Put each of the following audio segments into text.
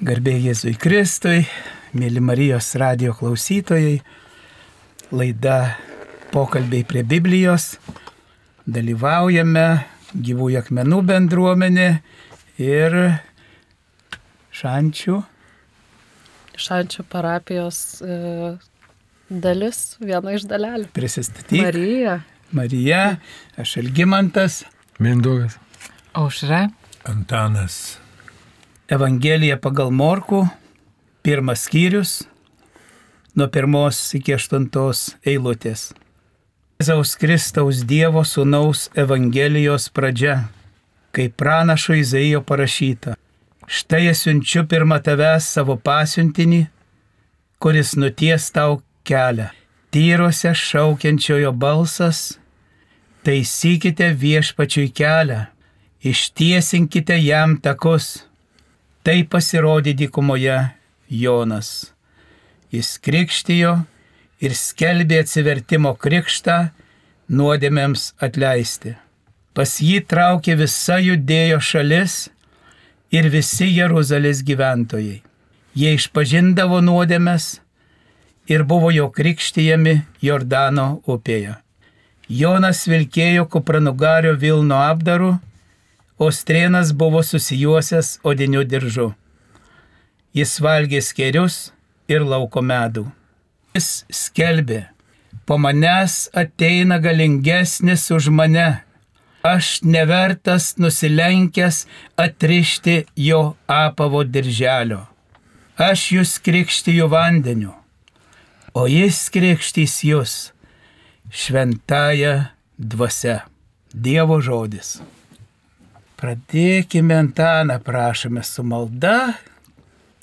Garbė Jėzui Kristui, mėly Marijos radio klausytojai, laida pokalbiai prie Biblijos, dalyvaujame gyvųjų akmenų bendruomenė ir šančių. Šančių parapijos e, dalis, viena iš dalelių. Prisistatyk. Marija. Marija, aš Elgimantas. Mindaugas. Aušra. Antanas. Evangelija pagal Morku, pirmas skyrius, nuo pirmos iki aštuntos eilutės. Jėzaus Kristaus Dievo Sūnaus Evangelijos pradžia, kaip pranašo Izaijo parašyta. Štai siunčiu pirmą tavęs savo pasiuntinį, kuris nuties tau kelią. Tyruose šaukiančiojo balsas, taisykite viešpačiui kelią, ištiesinkite jam takus. Tai pasirodė dykumoje Jonas. Jis krikštijo ir skelbė atsivertimo krikštą nuodėmėms atleisti. Pas jį traukė visa judėjo šalis ir visi Jeruzalės gyventojai. Jie išpažindavo nuodėmės ir buvo jo krikštijami Jordano upėje. Jonas vilkėjo kupranugario Vilno apdaru, o strėnas buvo susijuosęs odiniu diržu. Jis valgė skerius ir lauko medų. Jis skelbė, po manęs ateina galingesnis už mane, aš nevertas nusilenkęs atrišti jo apavo dirželio. Aš jūs krikštiju vandeniu, o jis krikštys jūs šventąją dvasę. Dievo žodis. Pradėkime Antaną, prašome su malda.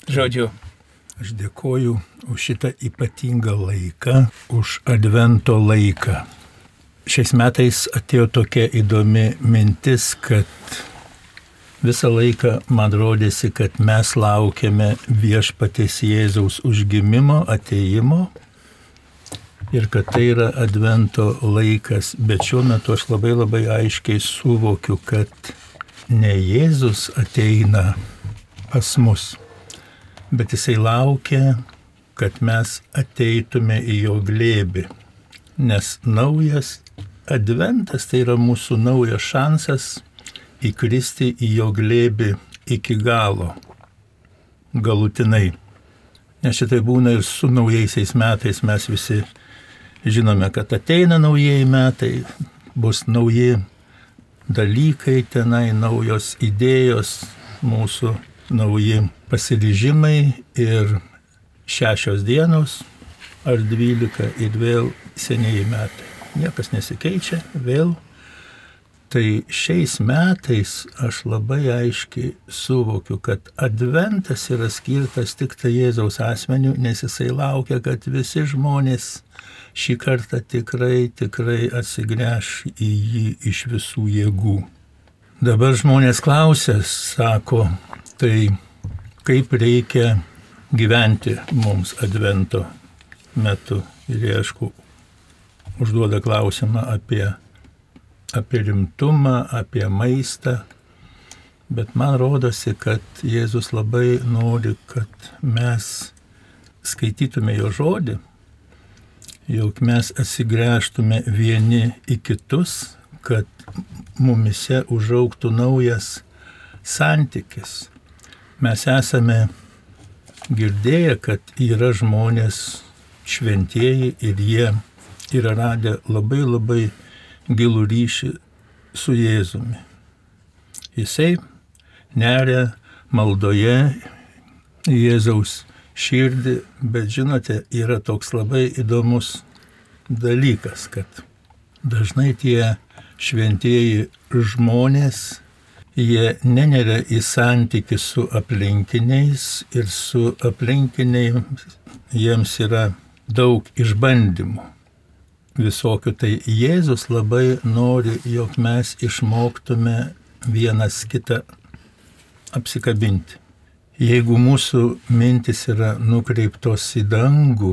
Žodžiu. Aš dėkoju už šitą ypatingą laiką, už advento laiką. Šiais metais atėjo tokia įdomi mintis, kad visą laiką man rodėsi, kad mes laukiame viešpatės Jėzaus užgimimo, ateimo ir kad tai yra advento laikas. Bet šiuo metu aš labai labai aiškiai suvokiu, kad ne Jėzus ateina pas mus, bet jisai laukia, kad mes ateitume į jo glėbį. Nes naujas adventas tai yra mūsų naujas šansas įkristi į jo glėbį iki galo, galutinai. Nes šitai būna ir su naujaisiais metais mes visi žinome, kad ateina naujieji metai, bus nauji dalykai tenai, naujos idėjos, mūsų nauji pasiryžimai ir šešios dienos ar dvylika ir vėl senieji metai. Niekas nesikeičia, vėl. Tai šiais metais aš labai aiškiai suvokiu, kad adventas yra skirtas tik tai Jėzaus asmeniu, nes jisai laukia, kad visi žmonės šį kartą tikrai, tikrai atsigręš į jį iš visų jėgų. Dabar žmonės klausia, sako, tai kaip reikia gyventi mums advento metu. Ir jie, aišku, užduoda klausimą apie, apie rimtumą, apie maistą. Bet man rodosi, kad Jėzus labai nori, kad mes skaitytume jo žodį jog mes atsigręžtume vieni į kitus, kad mumise užauktų naujas santykis. Mes esame girdėję, kad yra žmonės šventieji ir jie yra radę labai labai gilų ryšį su Jėzumi. Jisai neria maldoje Jėzaus širdį, bet žinote, yra toks labai įdomus dalykas, kad dažnai tie šventieji žmonės, jie neneria į santykių su aplinkiniais ir su aplinkiniai jiems yra daug išbandymų. Visokių tai Jėzus labai nori, jog mes išmoktume vienas kitą apsikabinti. Jeigu mūsų mintis yra nukreiptos į dangų,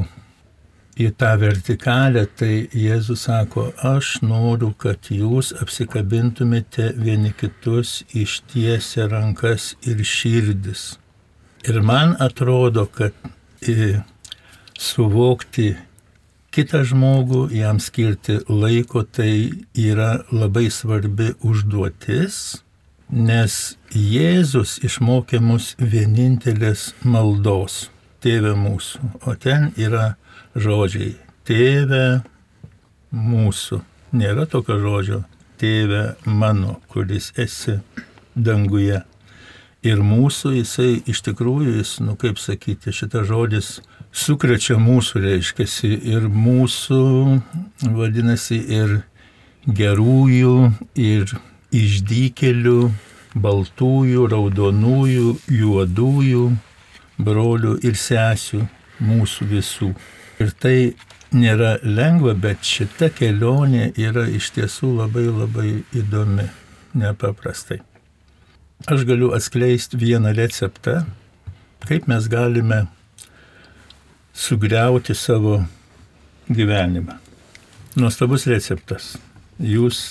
į tą vertikalę, tai Jėzus sako, aš noriu, kad jūs apsikabintumėte vieni kitus ištiesę rankas ir širdis. Ir man atrodo, kad e, suvokti kitą žmogų, jam skirti laiko, tai yra labai svarbi užduotis, nes Jėzus išmokė mus vienintelės maldos - Tėve mūsų. O ten yra žodžiai - Tėve mūsų. Nėra tokio žodžio - Tėve mano, kuris esi danguje. Ir mūsų jisai iš tikrųjų, jis, nu kaip sakyti, šitas žodis sukrečia mūsų, reiškia, ir mūsų, vadinasi, ir gerųjų, ir išdykelių, baltųjų, raudonųjų, juodųjų, brolių ir sesių, mūsų visų. Ir tai nėra lengva, bet šita kelionė yra iš tiesų labai labai įdomi, nepaprastai. Aš galiu atskleisti vieną receptą, kaip mes galime sugriauti savo gyvenimą. Nuostabus receptas. Jūs,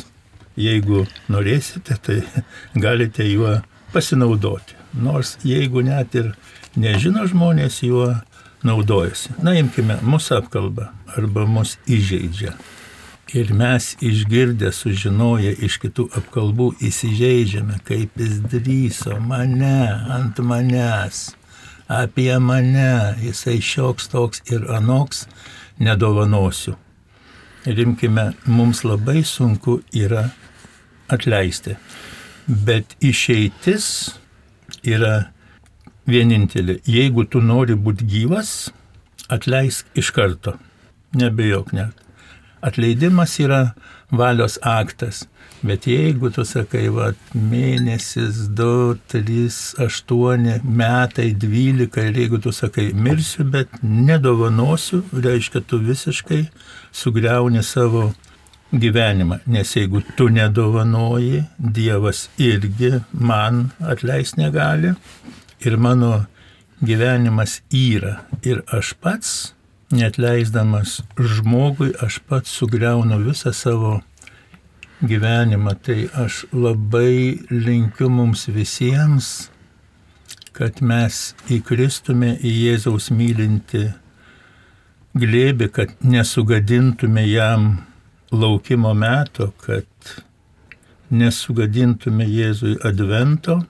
jeigu norėsite, tai galite juo pasinaudoti. Nors jeigu net ir nežino žmonės juo naudojasi. Na, imkime, mūsų apkalba arba mus įžeidžia. Ir mes išgirdę, sužinoję iš kitų apkalbų, įsižeidžiame, kaip jis drįso mane ant manęs, apie mane, jisai šioks toks ir anoks, nedovanosiu. Ir imkime, mums labai sunku yra atleisti. Bet išeitis yra vienintelė. Jeigu tu nori būti gyvas, atleisk iš karto. Nebejok net. Atleidimas yra valios aktas. Bet jeigu tu sakai, va, mėnesis, du, trys, aštuoni, metai, dvylika, ir jeigu tu sakai, mirsiu, bet nedovanosiu, reiškia, tu visiškai sugriauni savo gyvenimą. Nes jeigu tu nedovanoji, Dievas irgi man atleis negali. Ir mano gyvenimas yra. Ir aš pats netleisdamas žmogui, aš pats sugriaunu visą savo gyvenimą. Tai aš labai linkiu mums visiems, kad mes įkristume į Jėzaus mylinti glėbi, kad nesugadintume jam laukimo meto, kad nesugadintume Jėzui advento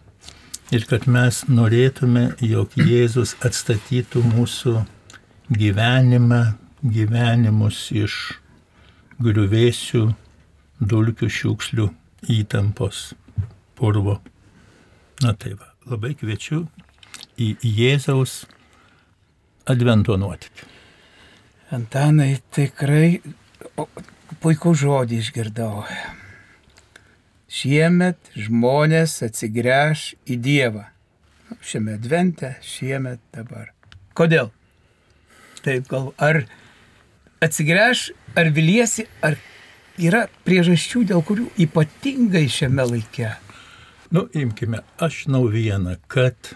ir kad mes norėtume, jog Jėzus atstatytų mūsų gyvenimą, gyvenimus iš griuvėsių, dulkių, šiukšlių, įtampos, purvo. Na tai va, labai kviečiu į Jėzaus advento nuotykį. Antanai, tikrai puikų žodį išgirdau. Šiemet žmonės atsigręš į Dievą. Šiame advente, šiemet dabar. Kodėl? Taip, gal ar atsigręš, ar viliesi, ar yra priežasčių, dėl kurių ypatingai šiame laike. Nu, imkime, aš žinau vieną, kad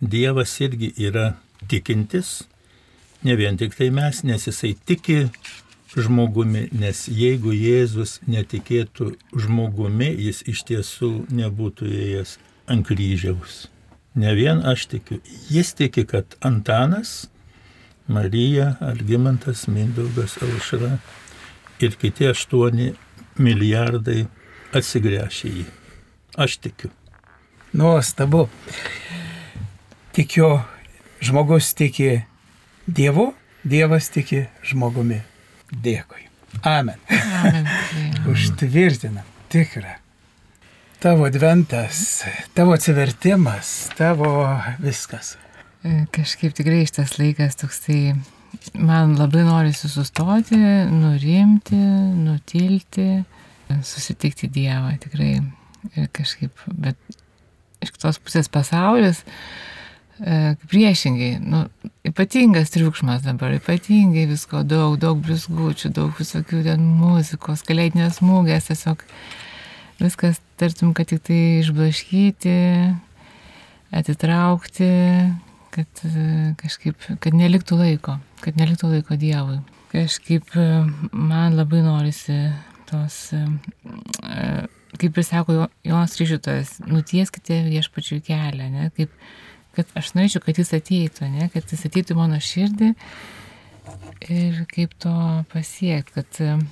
Dievas irgi yra tikintis, ne vien tik tai mes, nes jisai tiki žmogumi, nes jeigu Jėzus netikėtų žmogumi, jis iš tiesų nebūtų ėjęs ant kryžiaus. Ne vien aš tikiu, jis tiki, kad Antanas Marija, Algymantas, Mindaugas, Aušra ir kiti aštuoni milijardai atsigręš į jį. Aš tikiu. Nuostabu. Tikiu, žmogus tiki Dievu, Dievas tiki žmogumi. Dėkui. Amen. Amen. Užtvirtinam. Tikra. Tavo adventas, tavo atsivertimas, tavo viskas. Kažkaip tikrai šitas laikas toksai, man labai norisi sustoti, nurimti, nutilti, susitikti Dievą tikrai. Ir kažkaip, bet iš kitos pusės pasaulis, e, priešingai, nu, ypatingas triukšmas dabar, ypatingai visko daug, daug blizgučių, daug visokių ten muzikos, kalėdinės mūgės, tiesiog viskas tartum, kad tik tai išblaškyti, atitraukti, kad e, kažkaip, kad neliktų laiko, kad neliktų laiko Dievui. Kažkaip e, man labai norisi tos, e, kaip ir sako Jonas Ryžutojas, nutieskite viešpačių kelią, ne? kaip, kad aš norėčiau, kad jis ateitų, ne, kad jis ateitų mano širdį ir kaip to pasiekti, kad,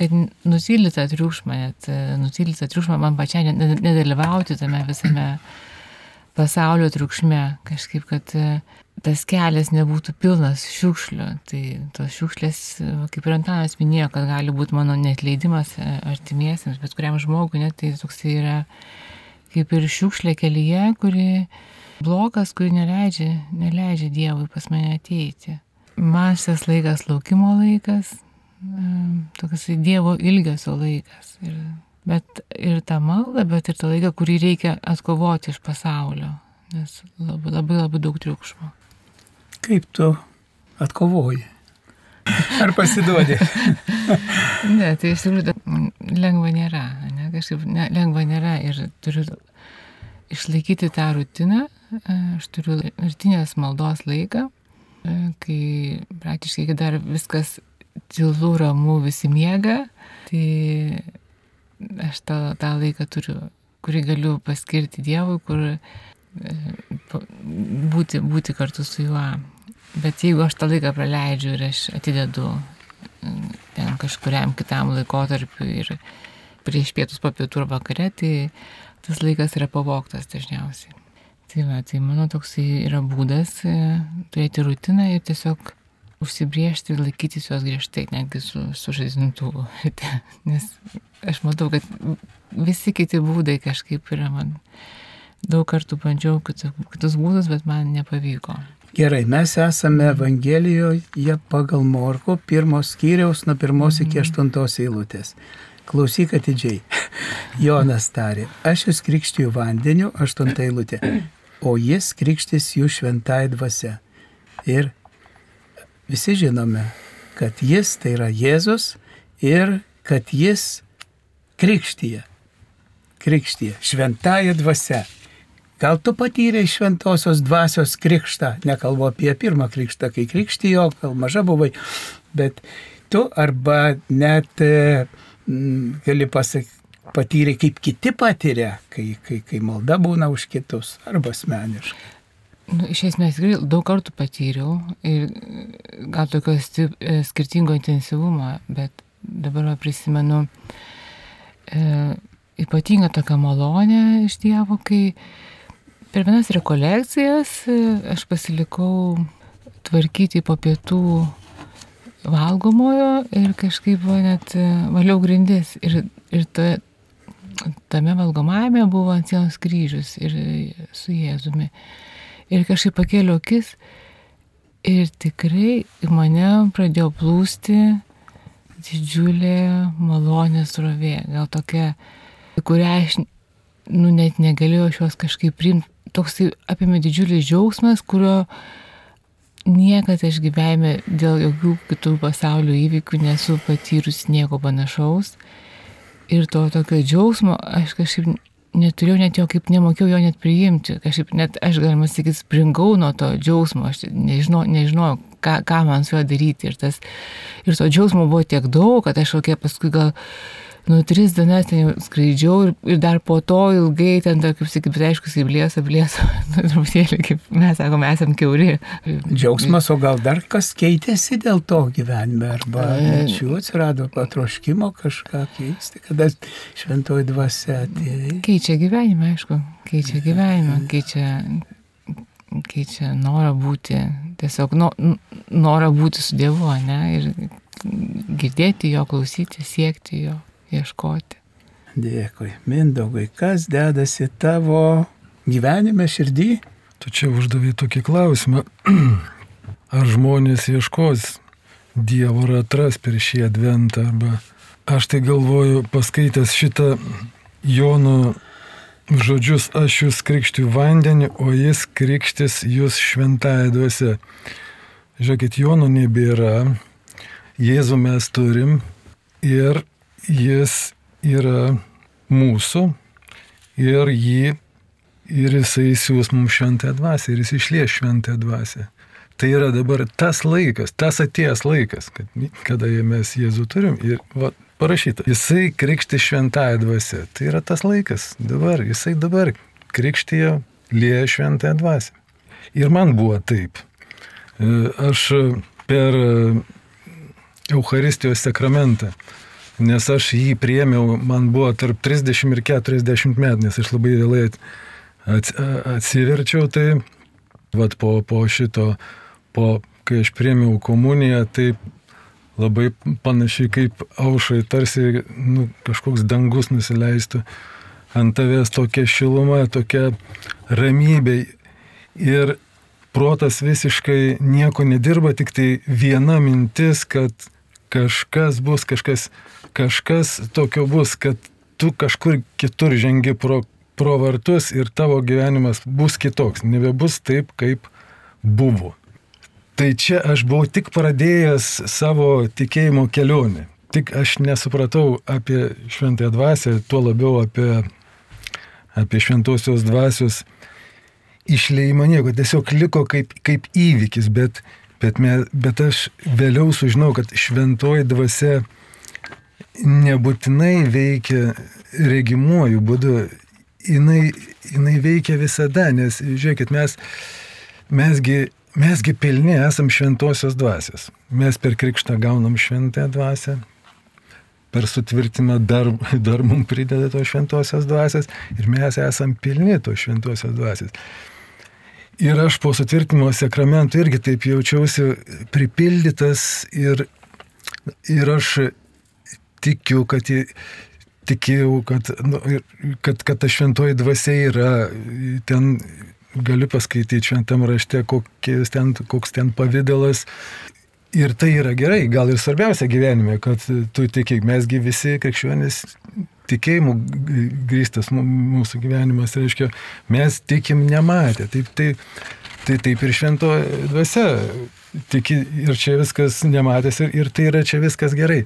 kad nutyli tą triukšmą, net nutyli tą triukšmą man pačiai nedalyvauti tame visame pasaulio triukšme, kažkaip, kad tas kelias nebūtų pilnas šiukšlių. Tai tos šiukšlės, kaip ir Antanas minėjo, kad gali būti mano netleidimas artimiesiems, bet kuriam žmogui, net tai toks yra kaip ir šiukšlė kelyje, kuri blokas, kuri neleidžia, neleidžia Dievui pas mane ateiti. Man šis laikas laukimo laikas, toks Dievo ilgesio laikas. Ir, bet ir tą maldą, bet ir tą laiką, kurį reikia atkovoti iš pasaulio, nes labai labai, labai daug triukšmo. Kaip tu atkovoji? Ar pasiduodi? ne, tai iš tikrųjų lengva nėra, ne, kažkaip ne, lengva nėra ir turiu išlaikyti tą rutiną, aš turiu rytinės maldos laiką, kai praktiškai dar viskas tylu, ramu, visi miega, tai aš tą, tą laiką turiu, kurį galiu paskirti Dievui, kur būti, būti kartu su juo. Bet jeigu aš tą laiką praleidžiu ir aš atidedu ten kažkuriam kitam laikotarpiu ir prieš pietus po pietų ar vakare, tai tas laikas yra pavoktas dažniausiai. Tai va, tai mano toks yra būdas e, turėti rutiną ir tiesiog užsibriežti ir laikytis jos griežtai, netgi su, su žaismintuvu. Nes aš matau, kad visi kiti būdai kažkaip yra man daug kartų bandžiau kitus būdus, bet man nepavyko. Gerai, mes esame Evangelijoje pagal Morko pirmos skyriaus nuo pirmos iki mhm. aštuntos eilutės. Klausyk atidžiai. Jonas tarė, aš jūs krikštiju vandeniu, aštunta eilutė, o jis krikštis jų šventai dvasia. Ir visi žinome, kad jis tai yra Jėzus ir kad jis krikštyje. Krikštyje, šventąją dvasę. Gal tu patyrei šventosios dvasios krikštą, nekalbu apie pirmą krikštą, kai krikštijo, gal maža buvai, bet tu arba net mm, gali pasakyti, patyrė, kaip kiti patiria, kai, kai, kai malda būna už kitus, arba asmeniškai. Nu, iš esmės daug kartų patyriau ir gal tokio e, skirtingo intensyvumo, bet dabar prisimenu e, ypatingą tokią malonę iš Dievo, kai Per vienas rekolekcijas e, aš pasilikau tvarkyti po pietų valgomojo ir kažkaip net e, valiau grindis. Ir, ir to, tame valgomajame buvo ant sienos kryžius ir su Jėzumi. Ir kažkaip pakėliau akis ir tikrai mane pradėjo plūsti didžiulė malonės rovė. Gal tokia, kurią aš nu, net negalėjau šios kažkaip priimti toks apėmė didžiulis džiaugsmas, kurio niekada aš gyvenime dėl jokių kitų pasaulio įvykių nesu patyrusi nieko panašaus. Ir to tokio džiaugsmo aš kažkaip neturėjau net jo, kaip nemokėjau jo net priimti. Kažkaip net aš, galima sakyti, springau nuo to džiaugsmo, aš nežinau, nežinau ką, ką man su juo daryti. Ir, tas, ir to džiaugsmo buvo tiek daug, kad aš kokia paskui gal nu, tris dienas ten skraidžiau ir, ir dar po to ilgai ten, dar, kaip sakyti, bet aišku, kaip blėsa, blėsa, nu, truputėlį, kaip mes sakome, esame keuri. Džiaugsmas, o gal dar kas keitėsi dėl to gyvenime, arba šių atsirado patroškimo kažką keisti, kada šventoji dvasia atėjo. Keičia gyvenimą, aišku, keičia gyvenimą, keičia, keičia norą būti, tiesiog no, norą būti su Dievu, ne, ir girdėti jo, klausyti, siekti jo ieškoti. Dėkui. Mindaugai, kas dedasi tavo gyvenime širdį? Tu čia uždavai tokį klausimą. Ar žmonės ieškos Dievo ar atras per šį adventą? Arba aš tai galvoju, paskaitęs šitą Jono žodžius, aš jūs krikštiu vandenį, o jis krikštis jūs šventąją dvasę. Žiūrėkit, Jono nebėra, Jėzų mes turim ir jis yra mūsų ir jį, ir jisai siūs mums šventąją dvasę, ir jis išlies šventąją dvasę. Tai yra dabar tas laikas, tas atėjęs laikas, kad, kada mes Jėzų turim ir va, parašyta, jisai krikšti šventąją dvasę. Tai yra tas laikas dabar, jisai dabar krikštyje lieja šventąją dvasę. ir man buvo taip. E, aš per Eucharistijos sakramentą, nes aš jį priemiau, man buvo tarp 30 ir 40 metų, nes aš labai vėlai atsiverčiau, tai vat, po, po šito, po, kai aš priemiau komuniją, tai labai panašiai kaip aušai, tarsi nu, kažkoks dangus nusileistų ant tavęs tokia šiluma, tokia ramybė. Ir protas visiškai nieko nedirba, tik tai viena mintis, kad kažkas bus, kažkas, kažkas tokio bus, kad tu kažkur kitur žengi pro, pro vartus ir tavo gyvenimas bus kitoks, nebebus taip, kaip buvo. Tai čia aš buvau tik pradėjęs savo tikėjimo kelionę. Tik aš nesupratau apie šventąją dvasę, tuo labiau apie, apie šventosios dvasios išleimą nieko. Tiesiog liko kaip, kaip įvykis, bet, bet, me, bet aš vėliau sužinau, kad šventoji dvasia nebūtinai veikia regimuoju būdu. Jinai, jinai veikia visada, nes žiūrėkit, mes, mesgi Mesgi pilni esam šventosios dvasios. Mes per krikštą gaunam šventąją dvasę, per sutvirtimą dar, dar mums prideda to šventosios dvasios ir mes esam pilni to šventosios dvasios. Ir aš po sutvirtimo sakramentų irgi taip jaučiausi pripildytas ir, ir aš tikiu, kad, tikėjau, kad, nu, kad, kad ta šventoji dvasia yra ten gali paskaityti šventam rašte, ten, koks ten pavydalas. Ir tai yra gerai, gal ir svarbiausia gyvenime, kad tu tikėk, mesgi visi krikščionys tikėjimų grįstas mūsų gyvenimas, reiškia, mes tikim nematę. Taip, tai, tai taip ir švento dvasia. Tiki, ir čia viskas nematęs ir, ir tai yra čia viskas gerai.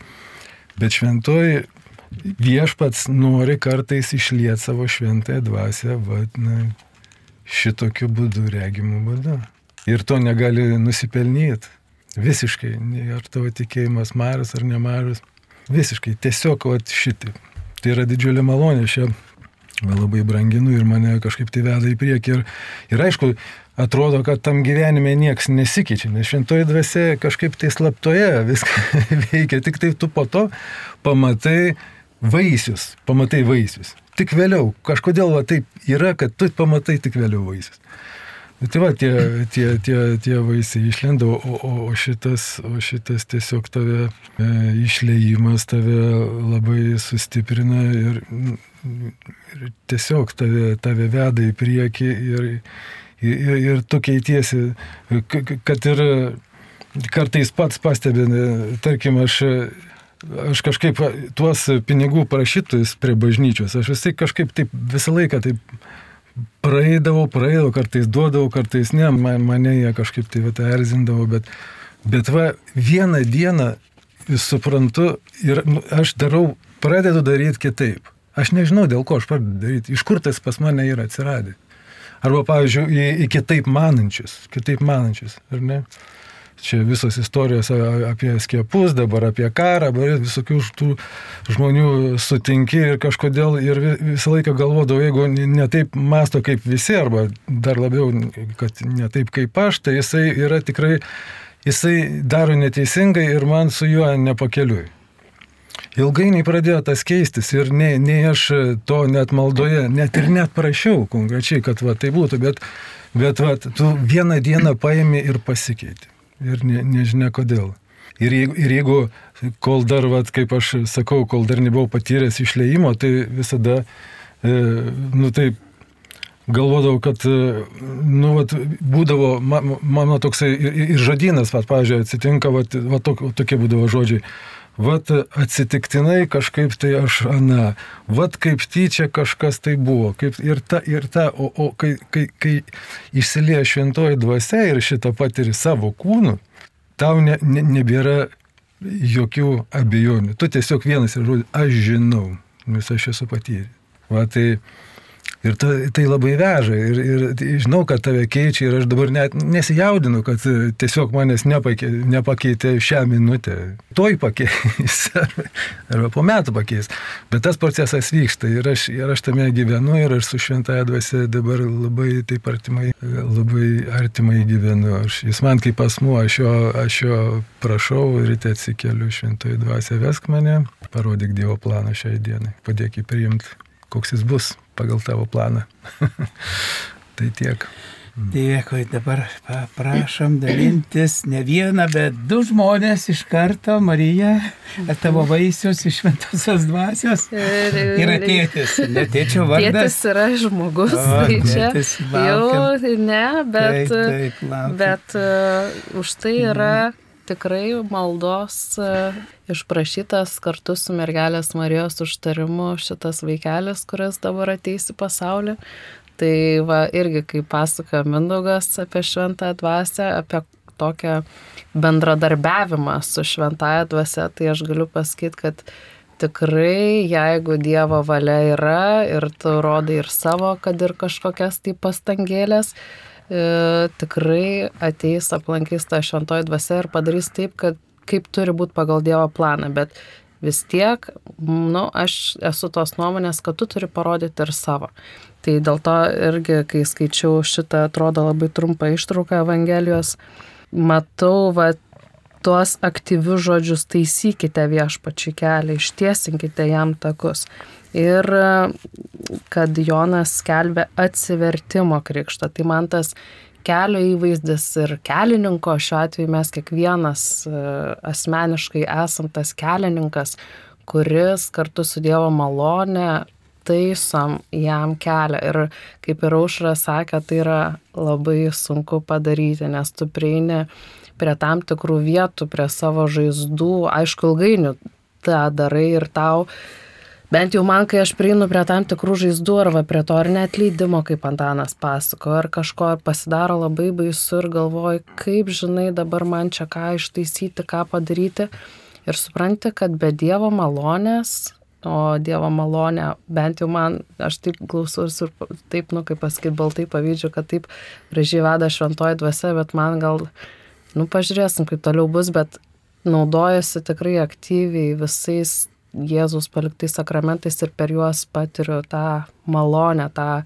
Bet šventoji viešpats nori kartais išlieti savo šventąją dvasę, vad, na, šitokiu būdu, regimu būdu. Ir to negali nusipelnyti. Visiškai, ar tavo tikėjimas mažas ar nemažas. Visiškai, tiesiog vat, šitaip. Tai yra didžiulė malonė, aš ją labai branginu ir mane kažkaip tai veda į priekį. Ir, ir aišku, atrodo, kad tam gyvenime niekas nesikeičia, nes šventoji dvasia kažkaip tai slaptoje viską veikia, tik tai tu po to pamatai vaisius, pamatai vaisius tik vėliau. Kažkodėl va, taip yra, kad tu pamatai tik vėliau vaisius. Nu, tai va, tie, tie, tie, tie vaisiai išlenda, o, o, o, šitas, o šitas tiesiog tave e, išleimas tave labai sustiprina ir, ir tiesiog tave, tave veda į priekį ir, ir, ir tu keitiesi, kad ir kartais pats pastebi, tarkim, aš aš kažkaip tuos pinigų prašytus prie bažnyčios, aš visai kažkaip taip visą laiką taip praeidavau, praeidavau, kartais duodavau, kartais ne, man, mane jie kažkaip tai vietą erzindavo, bet, bet va vieną dieną suprantu ir nu, aš darau, pradedu daryti kitaip. Aš nežinau, dėl ko aš pradedu daryti, iš kur tas pas mane yra atsiradę. Arba, pavyzdžiui, į, į kitaip manančius, kitaip manančius, ar ne? čia visos istorijos apie skiepus, dabar apie karą, visokių tų žmonių sutinki ir kažkodėl ir visą laiką galvodavau, jeigu ne taip masto kaip visi, arba dar labiau, kad ne taip kaip aš, tai jisai yra tikrai, jisai daro neteisingai ir man su juo nepakeliui. Ilgainiui pradėjo tas keistis ir nei, nei aš to net maldoje, net ir net prašiau konkrečiai, kad va, tai būtų, bet, bet va, tu vieną dieną paėmė ir pasikeitė ir ne, nežinia kodėl. Ir jeigu, ir jeigu kol dar, vat, kaip aš sakau, kol dar nebuvau patyręs išleimo, tai visada, e, nu taip, galvodavau, kad, e, nu, vat, būdavo, ma, mano toksai ir, ir žodynas, vat, pavyzdžiui, atsitinka, vat, vat, tok, tokie būdavo žodžiai. Vat atsitiktinai kažkaip tai aš ana, vat kaip tyčia kažkas tai buvo, kaip ir ta, ir ta, o, o kai, kai, kai išsilieja šventoji dvasia ir šitą patiri savo kūnu, tau ne, ne, nebėra jokių abejonių. Tu tiesiog vienas ir žodis, aš žinau, nes aš esu patyręs. Va tai, Ir ta, tai labai veža. Ir, ir žinau, kad tave keičia ir aš dabar net nesijaudinu, kad tiesiog manęs nepakeitė, nepakeitė šią minutę. Toj pakeis. Arba po metų pakeis. Bet tas procesas vyksta ir aš, ir aš tame gyvenu ir aš su šventąją dvasia dabar labai taip artimai, labai artimai gyvenu. Aš, jis man kaip asmuo, aš jo, aš jo prašau, ryte atsikeliu šventąją dvasę, vesk mane, parodyk Dievo planą šiai dienai, padėk jį priimti koks jis bus pagal tavo planą. tai tiek. Dėkui, dabar prašom dalintis ne vieną, bet du žmonės iš karto, Marija, tavo vaisius iš šventosios dvasios. Ir, yra tėtis, ne tėčio vardas. Tėtis yra žmogus, o, tai čia jau ne, bet, taip, taip, laukiam. bet uh, už tai yra tikrai maldos e, išprašytas kartu su mergelės Marijos užtarimu šitas vaikelis, kuris dabar ateis į pasaulį. Tai va irgi, kai pasakoja Mindaugas apie šventą dvasę, apie tokią bendradarbiavimą su šventąją dvasę, tai aš galiu pasakyti, kad tikrai, jeigu Dievo valia yra ir tu rodai ir savo, kad ir kažkokias tai pastangėlės, tikrai ateis, aplankys tą šventoji dvasia ir padarys taip, kad kaip turi būti pagal Dievo planą, bet vis tiek, nu, aš esu tos nuomonės, kad tu turi parodyti ir savo. Tai dėl to irgi, kai skaičiau šitą, atrodo labai trumpą ištrauką Evangelijos, matau, va, tuos aktyvius žodžius taisykite viešpačių kelią, ištiesinkite jam takus ir kad Jonas skelbė atsivertimo krikštą. Tai man tas kelio įvaizdis ir kelininko, šiuo atveju mes kiekvienas e, asmeniškai esam tas kelininkas, kuris kartu su Dievo malone taisom jam kelią. Ir kaip ir aušra sakė, tai yra labai sunku padaryti, nes tu prieini prie tam tikrų vietų, prie savo žaizdų, aišku, ilgainiui tą darai ir tau bent jau man, kai aš prieinu prie tam tikrų žaizdų arba prie to ar net leidimo, kaip Antanas pasako, ar kažko pasidaro labai baisu ir galvoju, kaip žinai dabar man čia ką ištaisyti, ką padaryti. Ir supranti, kad be Dievo malonės, o Dievo malonė, bent jau man, aš taip klausausi ir taip, nu, kaip pasakyti, baltai pavydžiu, kad taip gražiai veda šventoji dvasia, bet man gal, nu, pažiūrėsim, kaip toliau bus, bet naudojasi tikrai aktyviai visais Jėzus paliktais sakramentais ir per juos patiriu tą malonę, tą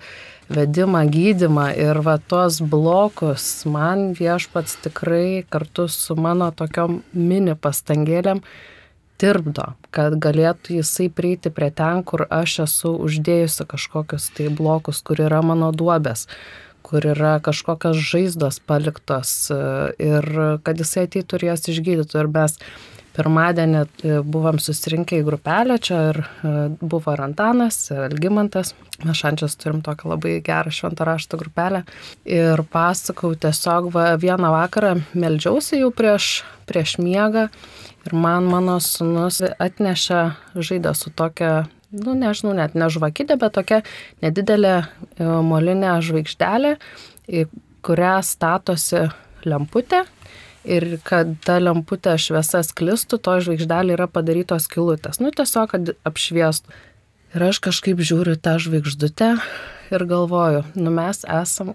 vedimą, gydimą ir va tuos blokus man viešpats tikrai kartu su mano tokiom mini pastangėlėm tirpdo, kad galėtų jisai prieiti prie ten, kur aš esu uždėjusi kažkokius tai blokus, kur yra mano duobės kur yra kažkokios žaizdos paliktos ir kad jisai ateitų ir jas išgydytų. Ir mes pirmadienį e, buvom susirinkę į grupelę, čia ir e, buvo ir Antanas, ir Algymantas. Mes šančias turim tokią labai gerą šventą raštą grupelę. Ir pasakau, tiesiog va, vieną vakarą meldžiausi jau prieš, prieš miegą ir man mano sunus atnešė žaidą su tokia nu, nežinau, net ne žvakidė, bet tokia nedidelė e, molinė žvaigždelė, į kurią statosi lemputė ir kad ta lemputė šviesa sklistų, to žvaigždelė yra padarytos kilutės. Nu, tiesiog, kad apšviestų. Ir aš kažkaip žiūriu tą žvaigždutę ir galvoju, nu mes esam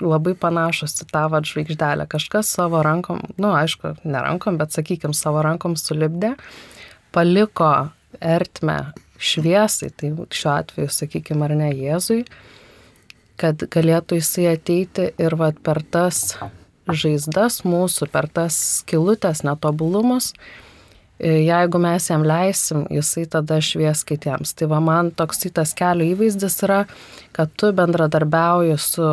labai panašus į tą vad žvaigždelę. Kažkas savo rankom, nu aišku, ne rankom, bet sakykim, savo rankom sulibdė, paliko ertmę šviesai, tai šiuo atveju, sakykim, ar ne Jėzui, kad galėtų jisai ateiti ir vad per tas žaizdas mūsų, per tas skilutės netobulumus, e, jeigu mes jam leisim, jisai tada švies kitiems. Tai va man toks tas kelio įvaizdis yra, kad tu bendradarbiauji su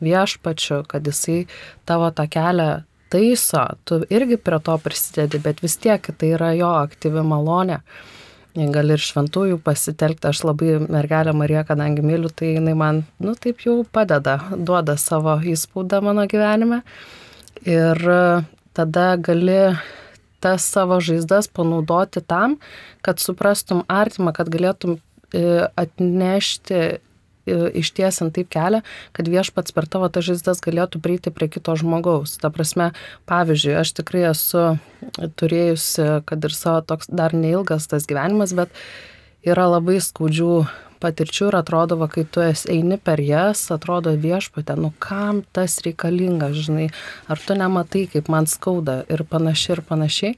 viešpačiu, kad jisai tavo tą kelią taiso, tu irgi prie to prisidedi, bet vis tiek tai yra jo aktyvi malonė gali ir šventųjų pasitelkti. Aš labai mergelę Mariją, kadangi myliu, tai jinai man, nu, taip jau padeda, duoda savo įspūdą mano gyvenime. Ir tada gali tas savo žaizdas panaudoti tam, kad suprastum artimą, kad galėtum e, atnešti ištiesint taip kelią, kad viešpats per tavo tą žaizdas galėtų prieiti prie kito žmogaus. Ta prasme, pavyzdžiui, aš tikrai esu turėjusi, kad ir savo toks dar neilgas tas gyvenimas, bet yra labai skaudžių patirčių ir atrodo, va, kai tu esi eini per jas, atrodo viešpatė, nu kam tas reikalinga, žinai, ar tu nematai, kaip man skauda ir panašiai ir panašiai.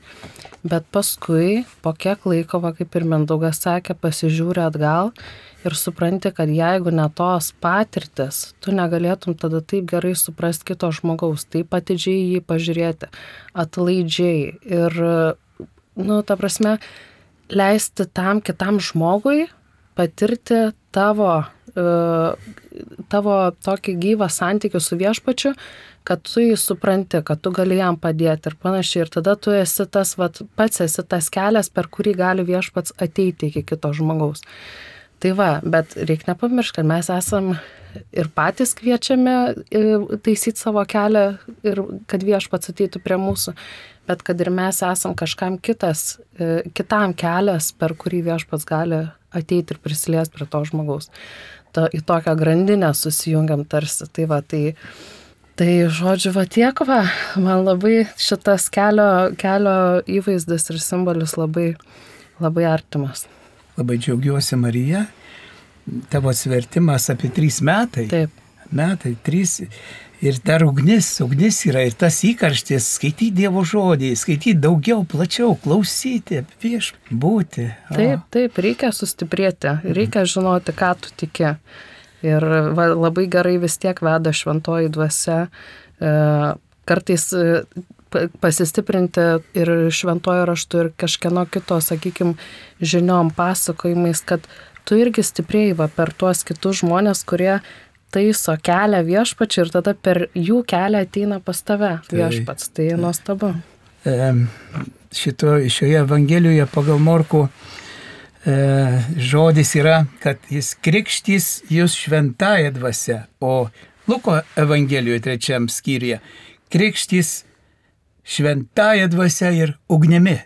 Bet paskui, po kiek laiko, va, kaip ir Mindaugas sakė, pasižiūri atgal ir supranti, kad jeigu ne tos patirtis, tu negalėtum tada taip gerai suprasti kito žmogaus, taip atidžiai jį pažiūrėti, atlaidžiai ir, nu, ta prasme, leisti tam kitam žmogui patirti tavo, uh, tavo tokį gyvą santykių su viešpačiu, kad tu jį supranti, kad tu gali jam padėti ir panašiai. Ir tada tu esi tas, vat, pats esi tas kelias, per kurį gali viešpats ateiti iki kito žmogaus. Tai va, bet reikia nepamiršti, kad mes esam ir patys kviečiame taisyti savo kelią ir kad viešpats ateitų prie mūsų, bet kad ir mes esam kažkam kitas, e, kitam kelias, per kurį viešpats gali ateiti ir prisiliesti prie to žmogaus. To, į tokią grandinę susijungiam tarsi. Tai va, tai, tai žodžiu, va tiek va, man labai šitas kelio, kelio įvaizdis ir simbolis labai, labai artimas. Labai džiaugiuosi, Marija. Tavo svertimas apie trys metai. Taip. Metai, trys. Ir dar ugnis, ugnis yra ir tas įkarštis, skaityti Dievo žodį, skaityti daugiau, plačiau, klausyti, prieš būti. O. Taip, taip, reikia sustiprėti, reikia žinoti, ką tu tiki. Ir va, labai gerai vis tiek veda šventoji dvasia. E, kartais e, pasistiprinti ir šventojo raštu ir kažkieno kito, sakykime, žiniom, pasakojimais, kad tu irgi stiprėjai va, per tuos kitus žmonės, kurie taiso kelią viešpačiu ir tada per jų kelią ateina pas tave viešpats. Tai, tai nuostabu. Šito, šioje Evangelijoje pagal Morku e, žodis yra, kad jis krikštys jūs šventąją dvasę, o Luko Evangelijoje trečiam skyriuje krikštys šventąją dvasę ir ugnimi.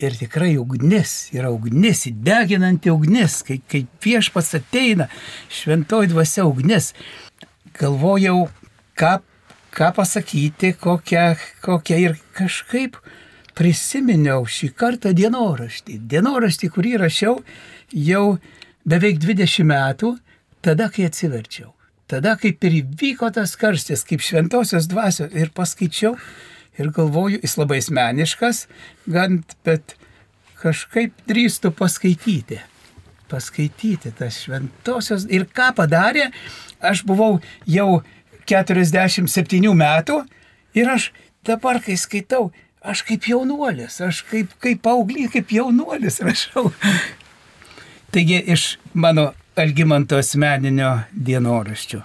Ir tikrai ugnis yra ugnis, įdeginanti ugnis, kai, kai viešpats ateina, šventoji dvasia ugnis. Galvojau, ką, ką pasakyti, kokią, kokią ir kažkaip prisiminiau šį kartą dienoraštį. Dienoraštį, kurį rašiau jau beveik 20 metų, tada, kai atsiverčiau. Tada, kaip ir įvyko tas karstis, kaip šventosios dvasios ir paskaičiau ir galvoju, jis labai asmeniškas, gan, bet kažkaip drįstu paskaityti. Paskaityti tas šventosios. Ir ką padarė, aš buvau jau 47 metų ir aš dabar, kai skaitau, aš kaip jaunuolis, aš kaip, kaip paauglys, kaip jaunuolis rašau. Taigi iš mano Algymanto asmeninio dienoraščio.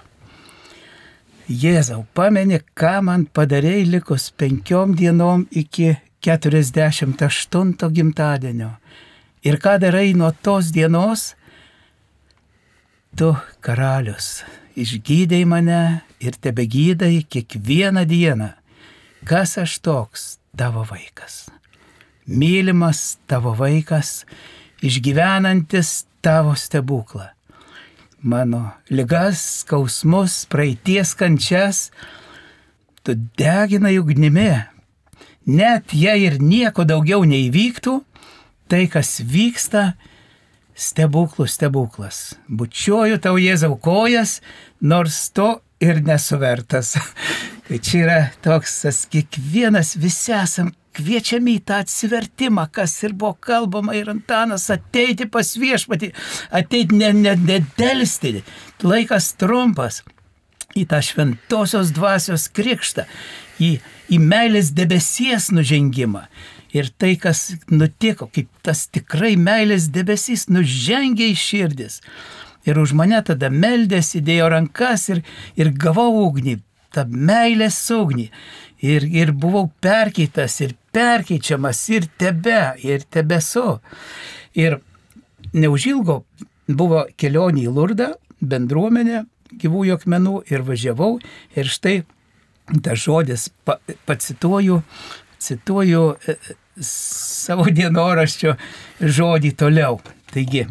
Jėzau, pameni, ką man padarėjai likus penkiom dienom iki 48 gimtadienio. Ir ką darai nuo tos dienos? Tu, karalius, išgydai mane ir tebe gydai kiekvieną dieną. Kas aš toks? Tavo vaikas. Mylimas tavo vaikas, išgyvenantis tavo stebuklą mano ligas, skausmus, praeities kančias, tu deginai ugnimi. Net jei ir nieko daugiau neįvyktų, tai kas vyksta, stebuklų stebuklas. Bučiuoju tau Jėzau kojas, nors to ir nesuvertas. Tai čia yra toks, kiekvienas visi esam kviečiami į tą atsivertimą, kas ir buvo kalbama ir Antanas, ateiti pas viešpatį, ateiti nedelsti, ne, ne laikas trumpas, į tą šventosios dvasios krikštą, į, į meilės debesies nužengimą. Ir tai, kas nutiko, kaip tas tikrai meilės debesys nužengė į širdis. Ir už mane tada meldėsi, dėjo rankas ir, ir gavau ugnį, tą meilės ugnį. Ir, ir buvau perkeitas ir perkeičiamas ir tebe, ir tebesu. Ir neužilgo buvo kelionė į Lurdą, bendruomenė gyvųjų akmenų ir važiavau. Ir štai tas žodis, pa, pacituoju, cituoju e, savo dienoraščio žodį toliau. Taigi,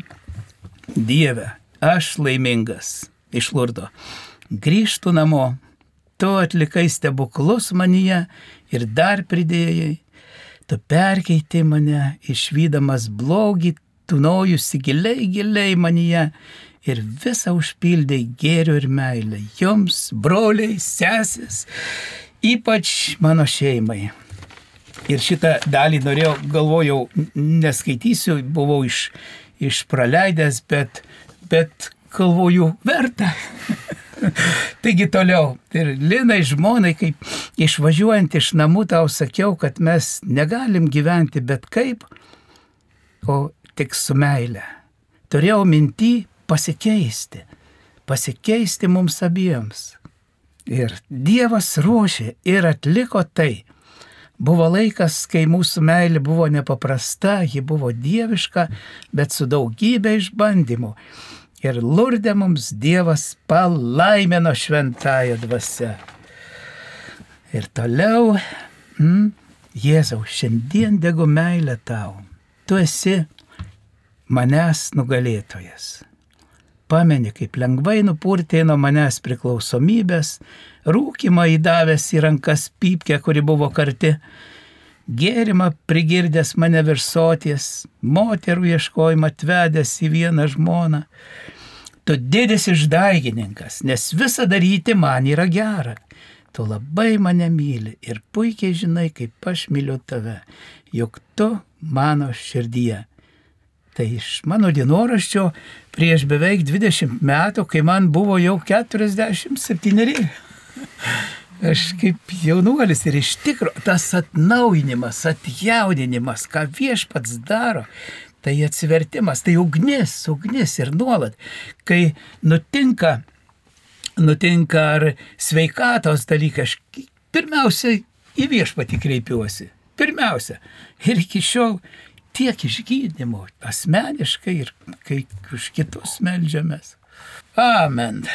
Dieve, aš laimingas iš Lurdo. Grįžtų namo, tu atlikai stebuklus manyje ir dar pridėjai, tu perkeitė mane išvydamas blogį tunojusi giliai, giliai manyje ir visą užpildė gėrio ir meilę jums, broliai, sesės, ypač mano šeimai. Ir šitą dalį norėjau, galvojau, neskaitysiu, buvau iš, iš praleidęs, bet, bet galvoju, verta. Taigi toliau. Ir Linai žmonai, kaip išvažiuojant iš namų tau sakiau, kad mes negalim gyventi bet kaip, o tik su meile. Turėjau mintį pasikeisti. Pasikeisti mums abiems. Ir Dievas ruošė ir atliko tai. Buvo laikas, kai mūsų meilė buvo nepaprasta, ji buvo dieviška, bet su daugybė išbandymų. Ir lurdė mums Dievas palaimino šventąją dvasę. Ir toliau, mm, Jėzau, šiandien degu meilę tau. Tu esi manęs nugalėtojas. Pameni, kaip lengvai nupurtė nuo manęs priklausomybės, rūkimą įdavęs į rankas pypkę, kuri buvo karti, gėrimą prigirdęs mane virsoties, moterų ieškojimą atvedęs į vieną žmoną. Tu didis išdaigininkas, nes visa daryti man yra gera. Tu labai mane myli ir puikiai žinai, kaip aš myliu tave, juk tu mano širdyje. Tai iš mano dienoraščio prieš beveik 20 metų, kai man buvo jau 47. Aš kaip jaunuolis ir iš tikrųjų tas atnaujinimas, atjaudinimas, ką viešpats daro, tai atsivertimas, tai ugnis, ugnis ir nuolat, kai nutinka, nutinka ar sveikatos dalykai, aš pirmiausia į viešpatį kreipiuosi. Pirmiausia. Ir iki šiol tiek išgydymo asmeniškai ir kai už kitus melžiamės. Amen.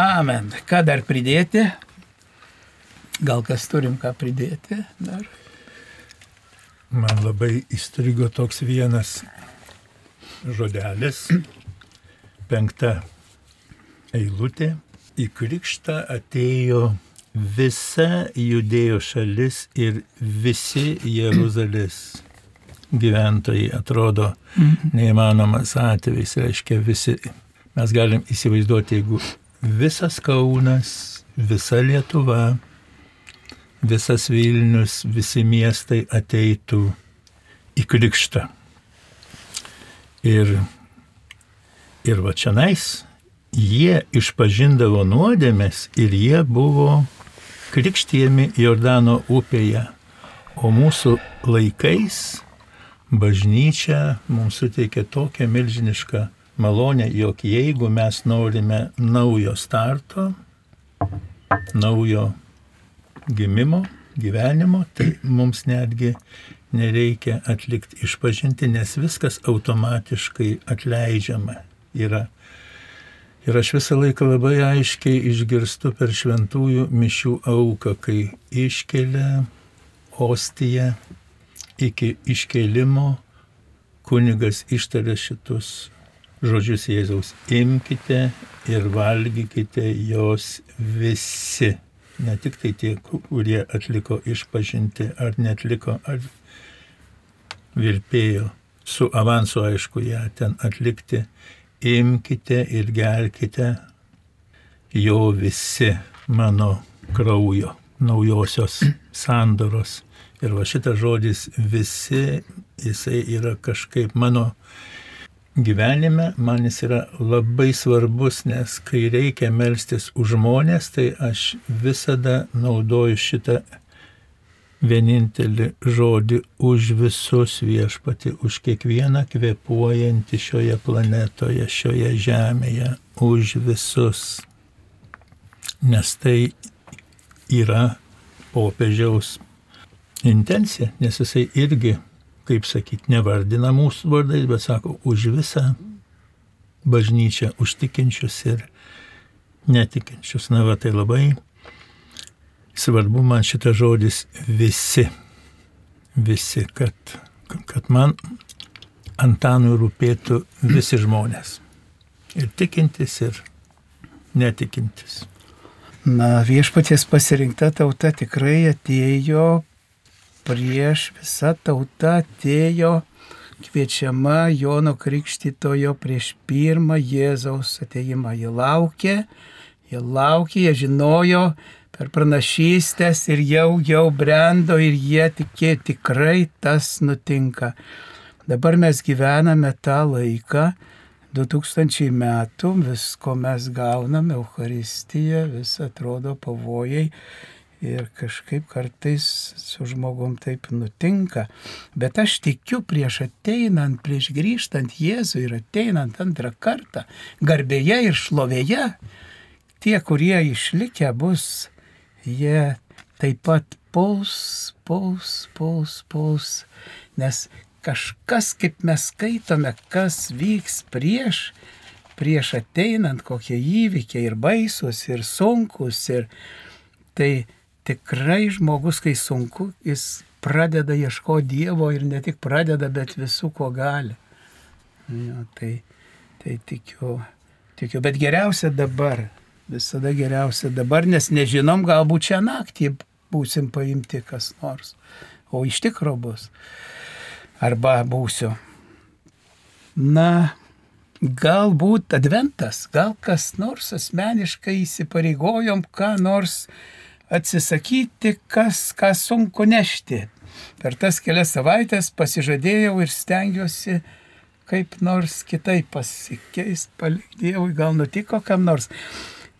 Amen. Ką dar pridėti? Gal kas turim ką pridėti dar? Man labai įstrigo toks vienas žodelis, penkta eilutė. Į krikštą atėjo visa judėjo šalis ir visi Jeruzalės gyventojai atrodo mhm. neįmanomas atvejs, reiškia visi, mes galim įsivaizduoti, jeigu visas Kaunas, visa Lietuva, visas Vilnius, visi miestai ateitų į krikštą. Ir, ir va čia nais, jie išpažindavo nuodėmės ir jie buvo krikštijami Jordano upėje. O mūsų laikais bažnyčia mums suteikia tokią milžinišką malonę, jog jeigu mes norime naujo starto, naujo gimimo, gyvenimo, tai mums netgi nereikia atlikti išpažinti, nes viskas automatiškai atleidžiama yra. Ir aš visą laiką labai aiškiai išgirstu per šventųjų mišių auką, kai iškelia ostiją iki iškelimo kunigas ištarė šitus žodžius Jėzaus. Imkite ir valgykite jos visi. Ne tik tai tie, kurie atliko išpažinti ar netliko, ar virpėjo su avansu, aišku, ją ten atlikti. Imkite ir gerkite jo visi mano kraujo, naujosios sandoros Ir va šitas žodis visi, jisai yra kažkaip mano gyvenime, man jis yra labai svarbus, nes kai reikia melstis už žmonės, tai aš visada naudoju šitą vienintelį žodį už visus viešpati, už kiekvieną kvepuojantį šioje planetoje, šioje žemėje, už visus. Nes tai yra popiežiaus intenciją, nes jisai irgi, kaip sakyti, nevardina mūsų vardais, bet sako, už visą bažnyčią, už tikinčius ir netikinčius. Na, va, tai labai svarbu man šitas žodis visi. Visi, kad, kad man Antanui rūpėtų visi žmonės. Ir tikintis, ir netikintis. Na, viešpaties pasirinkta tauta tikrai atėjo prieš visą tautą atėjo kviečiama Jono Krikštitojo prieš pirmą Jėzaus ateimą. Jie laukė, jie laukė, jie žinojo per pranašystės ir jau, jau brendo ir jie tikė tikrai tas nutinka. Dabar mes gyvename tą laiką, 2000 metų, visko mes gauname, Euharistija, vis atrodo pavojai ir kažkaip kartais su žmogum taip nutinka. Bet aš tikiu prieš ateinant, prieš grįžtant Jėzų ir ateinant antrą kartą, garbėje ir šlovėje, tie, kurie išlikę bus, jie taip pat puls, puls, puls, puls, nes kažkas, kaip mes skaitome, kas vyks prieš, prieš ateinant kokie įvykiai ir baisus, ir sunkus, ir tai tikrai žmogus, kai sunku, jis pradeda ieškoti Dievo ir ne tik pradeda, bet visų, ko gali. Jo, tai, tai tikiu, tikiu, bet geriausia dabar, visada geriausia dabar, nes nežinom, galbūt čia naktį būsim paimti kas nors, o iš tikro bus. Arba būsiu. Na, galbūt adventas, gal kas nors asmeniškai įsipareigojom, ką nors atsisakyti, kas, ką sunku nešti. Per tas kelias savaitės pasižadėjau ir stengiuosi kaip nors kitaip pasikeisti, palikti Dievui, gal nutiko kam nors.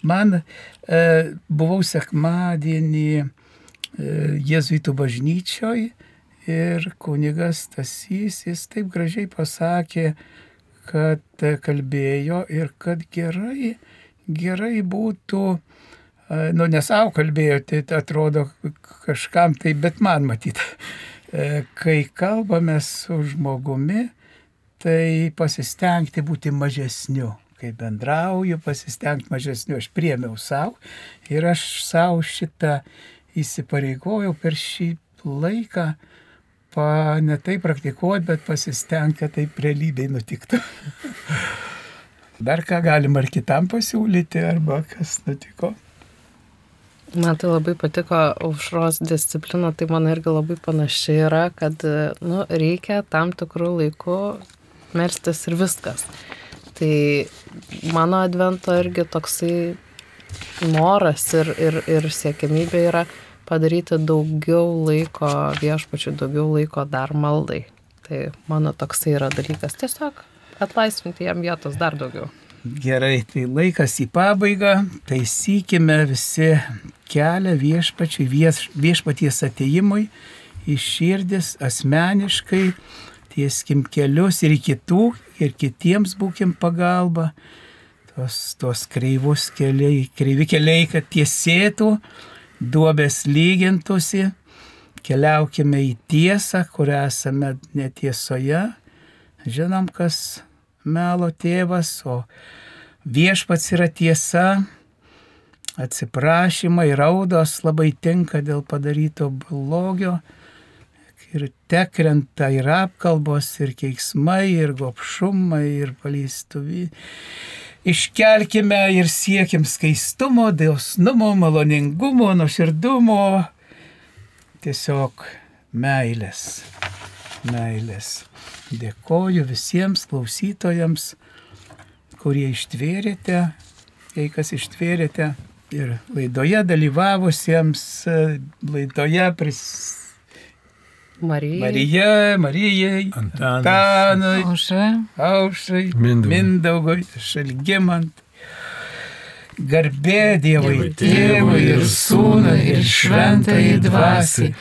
Man e, buvau sekmadienį e, Jėzuitų bažnyčioj ir kunigas Tasys, jis taip gražiai pasakė, kad kalbėjo ir kad gerai, gerai būtų nu, ne savo kalbėjote, tai atrodo kažkam tai, bet man matyti. E, kai kalbame su žmogumi, tai pasistengti būti mažesniu. Kai bendrauju, pasistengti mažesniu. Aš priemiau savo ir aš savo šitą įsipareigojau per šį laiką pa, ne tai praktikuoti, bet pasistengti, kad taip realybėj nutiktų. Dar ką galima ar kitam pasiūlyti, arba kas nutiko. Man tai labai patiko aušros disciplina, tai man irgi labai panašiai yra, kad nu, reikia tam tikrų laikų merstis ir viskas. Tai mano advento irgi toksai noras ir, ir, ir siekiamybė yra padaryti daugiau laiko viešpačių, daugiau laiko dar maldai. Tai mano toksai yra dalykas. Tiesiog atlaisvinti jam vietos dar daugiau. Gerai, tai laikas į pabaigą, taisykime visi kelią viešpačiui, vieš, viešpaties ateimui į širdis asmeniškai, tieskim kelius ir kitų, ir kitiems būkim pagalba. Tos, tos kreivus keliai, kreivi keliai, kad tiesėtų, duobės lygintųsi, keliaukime į tiesą, kur esame netiesoje. Žinom, kas melo tėvas, o viešpats yra tiesa, atsiprašymai, raudos labai tinka dėl padaryto blogio. Ir tekrenta ir apkalbos, ir keiksmai, ir gopšumai, ir palystuvį. Iškelkime ir siekim skaistumo, dėsnumo, maloningumo, nuoširdumo, tiesiog meilės. Meilės. Dėkoju visiems klausytojams, kurie ištvėrėte, jei kas ištvėrėte ir laidoje dalyvavusiems, laidoje pris... Marijai. Marija, Marijai, Antanui, Antanui, Aušra. Aušrai, Mindaugui. Mindaugui, Šalgimant. Garbė Dievui, Tėvui ir Sūnui ir Šventai Dvasiai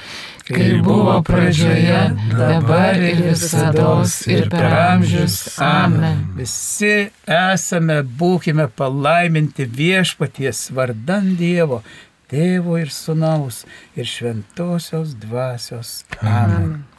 kaip buvo pradžioje, dabar ir visada, ir per amžius. Amen. Visi esame, būkime palaiminti viešpaties vardan Dievo, Tėvo ir Sūnaus ir Šventosios Dvasios. Amen. Amen.